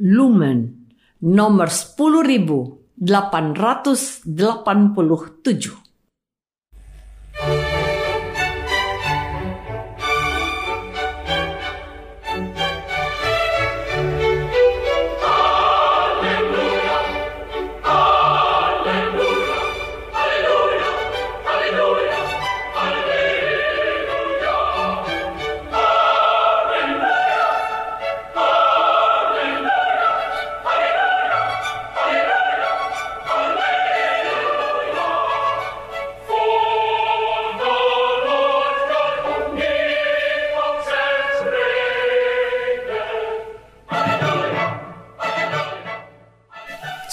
Lumen nomor 10887.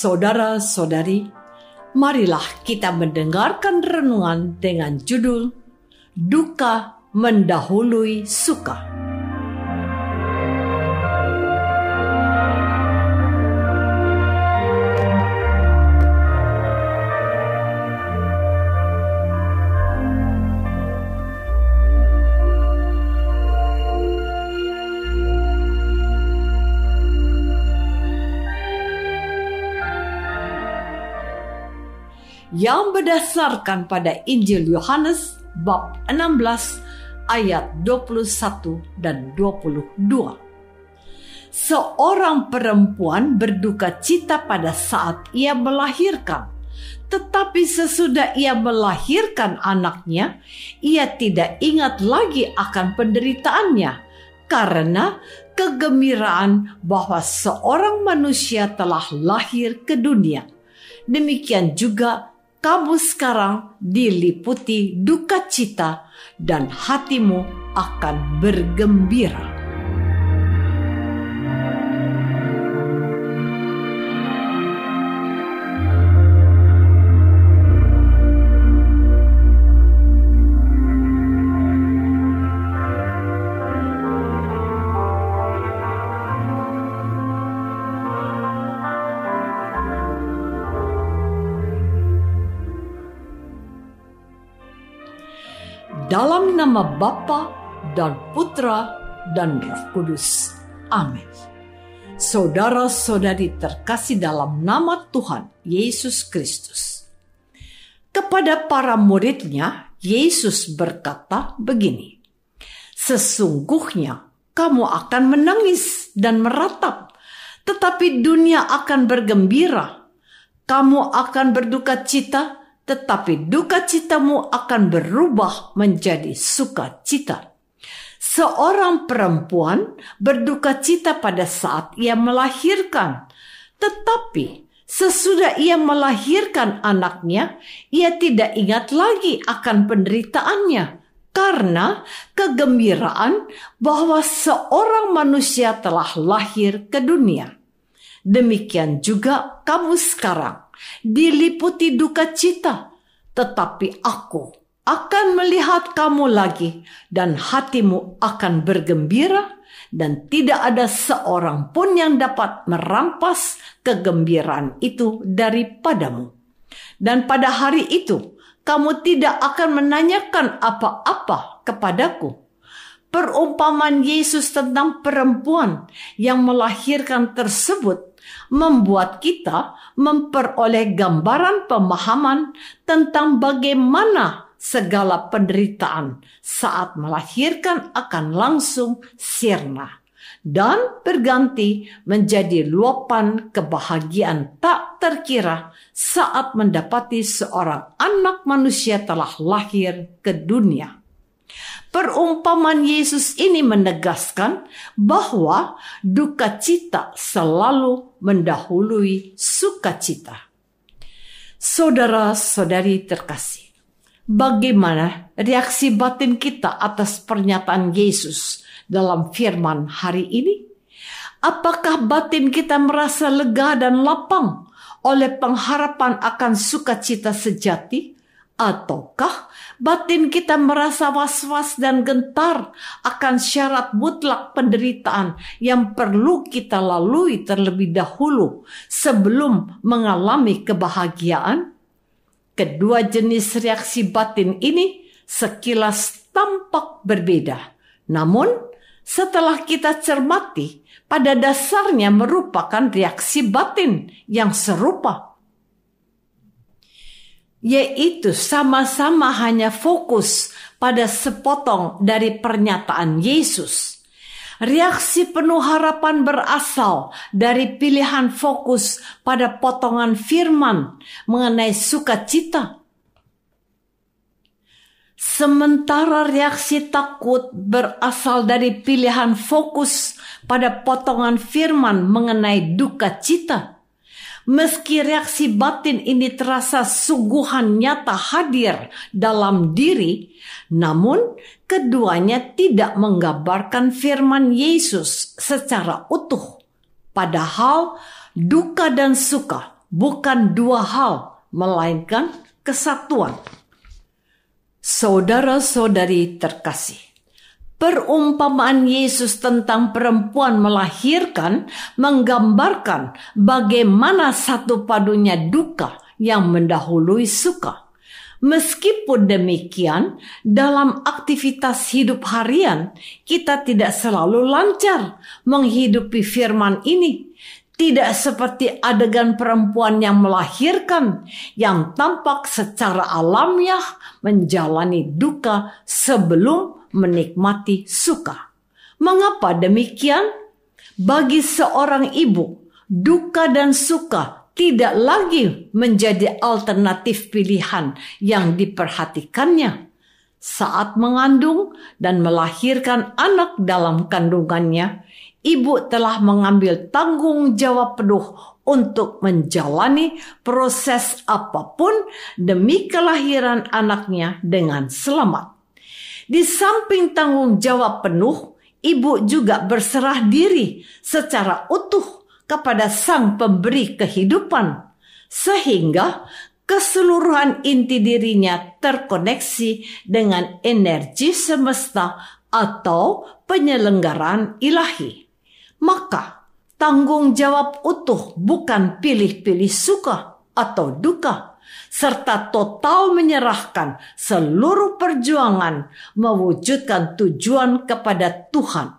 Saudara-saudari, marilah kita mendengarkan renungan dengan judul Duka Mendahului Suka. Yang berdasarkan pada Injil Yohanes bab 16 ayat 21 dan 22. Seorang perempuan berduka cita pada saat ia melahirkan, tetapi sesudah ia melahirkan anaknya, ia tidak ingat lagi akan penderitaannya karena kegembiraan bahwa seorang manusia telah lahir ke dunia. Demikian juga kamu sekarang diliputi duka cita dan hatimu akan bergembira. Dalam nama Bapa dan Putra dan Roh Kudus. Amin. Saudara-saudari terkasih dalam nama Tuhan Yesus Kristus. Kepada para muridnya, Yesus berkata begini, Sesungguhnya kamu akan menangis dan meratap, tetapi dunia akan bergembira. Kamu akan berduka cita, tetapi duka citamu akan berubah menjadi sukacita. Seorang perempuan berduka cita pada saat ia melahirkan, tetapi sesudah ia melahirkan anaknya, ia tidak ingat lagi akan penderitaannya karena kegembiraan bahwa seorang manusia telah lahir ke dunia. Demikian juga kamu sekarang diliputi duka cita, tetapi aku akan melihat kamu lagi dan hatimu akan bergembira dan tidak ada seorang pun yang dapat merampas kegembiraan itu daripadamu. Dan pada hari itu, kamu tidak akan menanyakan apa-apa kepadaku. Perumpamaan Yesus tentang perempuan yang melahirkan tersebut membuat kita memperoleh gambaran pemahaman tentang bagaimana segala penderitaan saat melahirkan akan langsung sirna dan berganti menjadi luapan kebahagiaan tak terkira saat mendapati seorang anak manusia telah lahir ke dunia. Perumpamaan Yesus ini menegaskan bahwa duka cita selalu mendahului sukacita. Saudara-saudari terkasih, bagaimana reaksi batin kita atas pernyataan Yesus dalam firman hari ini? Apakah batin kita merasa lega dan lapang oleh pengharapan akan sukacita sejati? Ataukah batin kita merasa was-was dan gentar akan syarat mutlak penderitaan yang perlu kita lalui terlebih dahulu sebelum mengalami kebahagiaan? Kedua jenis reaksi batin ini sekilas tampak berbeda. Namun, setelah kita cermati, pada dasarnya merupakan reaksi batin yang serupa. Yaitu sama-sama hanya fokus pada sepotong dari pernyataan Yesus. Reaksi penuh harapan berasal dari pilihan fokus pada potongan firman mengenai sukacita. Sementara reaksi takut berasal dari pilihan fokus pada potongan firman mengenai duka cita. Meski reaksi batin ini terasa suguhan nyata hadir dalam diri, namun keduanya tidak menggambarkan firman Yesus secara utuh. Padahal duka dan suka bukan dua hal, melainkan kesatuan. Saudara-saudari terkasih, Perumpamaan Yesus tentang perempuan melahirkan menggambarkan bagaimana satu padunya duka yang mendahului suka. Meskipun demikian, dalam aktivitas hidup harian, kita tidak selalu lancar menghidupi firman ini. Tidak seperti adegan perempuan yang melahirkan, yang tampak secara alamiah menjalani duka sebelum menikmati suka. Mengapa demikian? Bagi seorang ibu, duka dan suka tidak lagi menjadi alternatif pilihan yang diperhatikannya. Saat mengandung dan melahirkan anak dalam kandungannya, ibu telah mengambil tanggung jawab penuh untuk menjalani proses apa pun demi kelahiran anaknya dengan selamat. Di samping tanggung jawab penuh, ibu juga berserah diri secara utuh kepada sang pemberi kehidupan, sehingga keseluruhan inti dirinya terkoneksi dengan energi semesta atau penyelenggaraan ilahi. Maka, tanggung jawab utuh bukan pilih-pilih suka atau duka, serta total menyerahkan seluruh perjuangan mewujudkan tujuan kepada Tuhan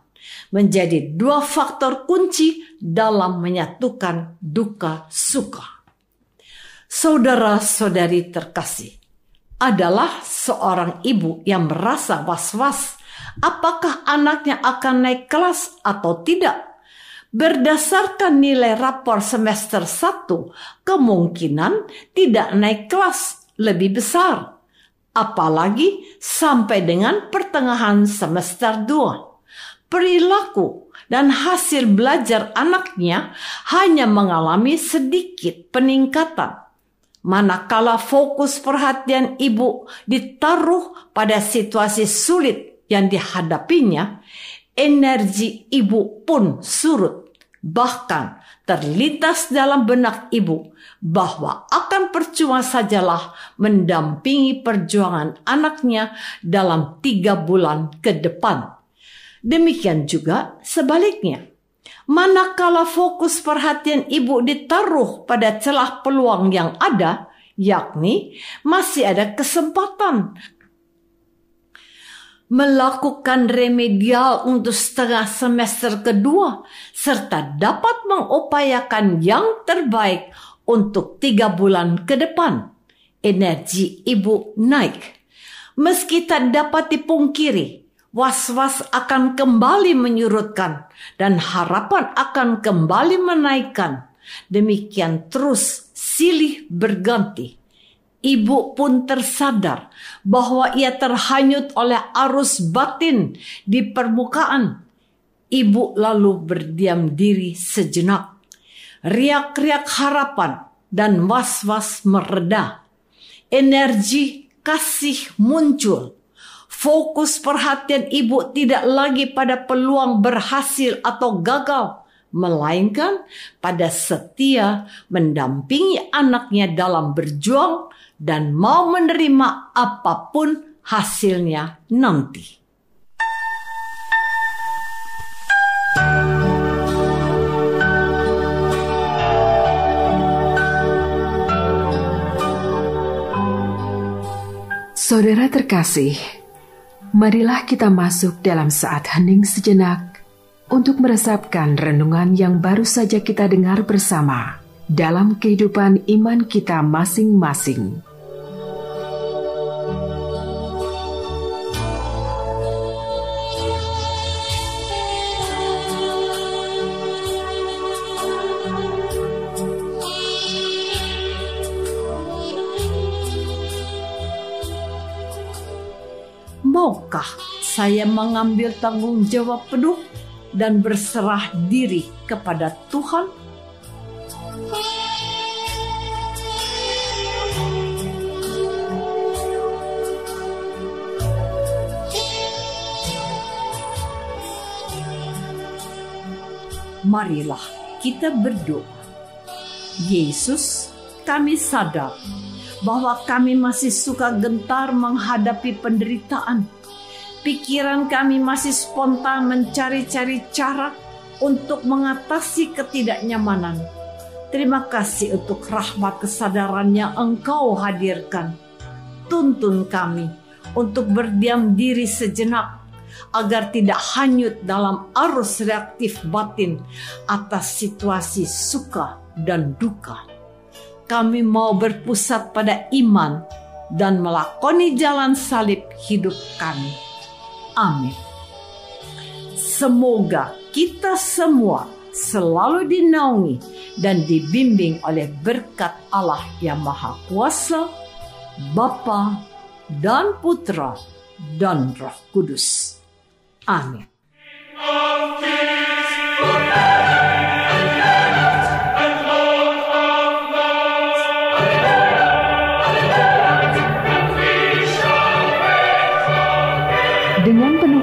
menjadi dua faktor kunci dalam menyatukan duka suka. Saudara-saudari terkasih, adalah seorang ibu yang merasa was-was apakah anaknya akan naik kelas atau tidak Berdasarkan nilai rapor semester 1, kemungkinan tidak naik kelas lebih besar. Apalagi sampai dengan pertengahan semester 2. Perilaku dan hasil belajar anaknya hanya mengalami sedikit peningkatan. Manakala fokus perhatian ibu ditaruh pada situasi sulit yang dihadapinya, energi ibu pun surut. Bahkan terlintas dalam benak ibu bahwa akan percuma sajalah mendampingi perjuangan anaknya dalam tiga bulan ke depan. Demikian juga sebaliknya. Manakala fokus perhatian ibu ditaruh pada celah peluang yang ada, yakni masih ada kesempatan melakukan remedial untuk setengah semester kedua, serta dapat mengupayakan yang terbaik untuk tiga bulan ke depan. Energi ibu naik. Meski tak dapat dipungkiri was-was akan kembali menyurutkan dan harapan akan kembali menaikkan. Demikian terus silih berganti. Ibu pun tersadar bahwa ia terhanyut oleh arus batin di permukaan. Ibu lalu berdiam diri sejenak. Riak-riak harapan dan was-was mereda. Energi kasih muncul Fokus perhatian ibu tidak lagi pada peluang berhasil atau gagal, melainkan pada setia mendampingi anaknya dalam berjuang dan mau menerima apa pun hasilnya nanti. Saudara terkasih, Marilah kita masuk dalam saat hening sejenak untuk meresapkan renungan yang baru saja kita dengar bersama dalam kehidupan iman kita masing-masing. Saya mengambil tanggung jawab penuh dan berserah diri kepada Tuhan? Marilah kita berdoa. Yesus, kami sadar bahwa kami masih suka gentar menghadapi penderitaan. Pikiran kami masih spontan mencari-cari cara untuk mengatasi ketidaknyamanan. Terima kasih untuk rahmat kesadaran yang Engkau hadirkan. Tuntun kami untuk berdiam diri sejenak agar tidak hanyut dalam arus reaktif batin atas situasi suka dan duka kami mau berpusat pada iman dan melakoni jalan salib hidup kami. Amin. Semoga kita semua selalu dinaungi dan dibimbing oleh berkat Allah yang Maha Kuasa, Bapa dan Putra dan Roh Kudus. Amin.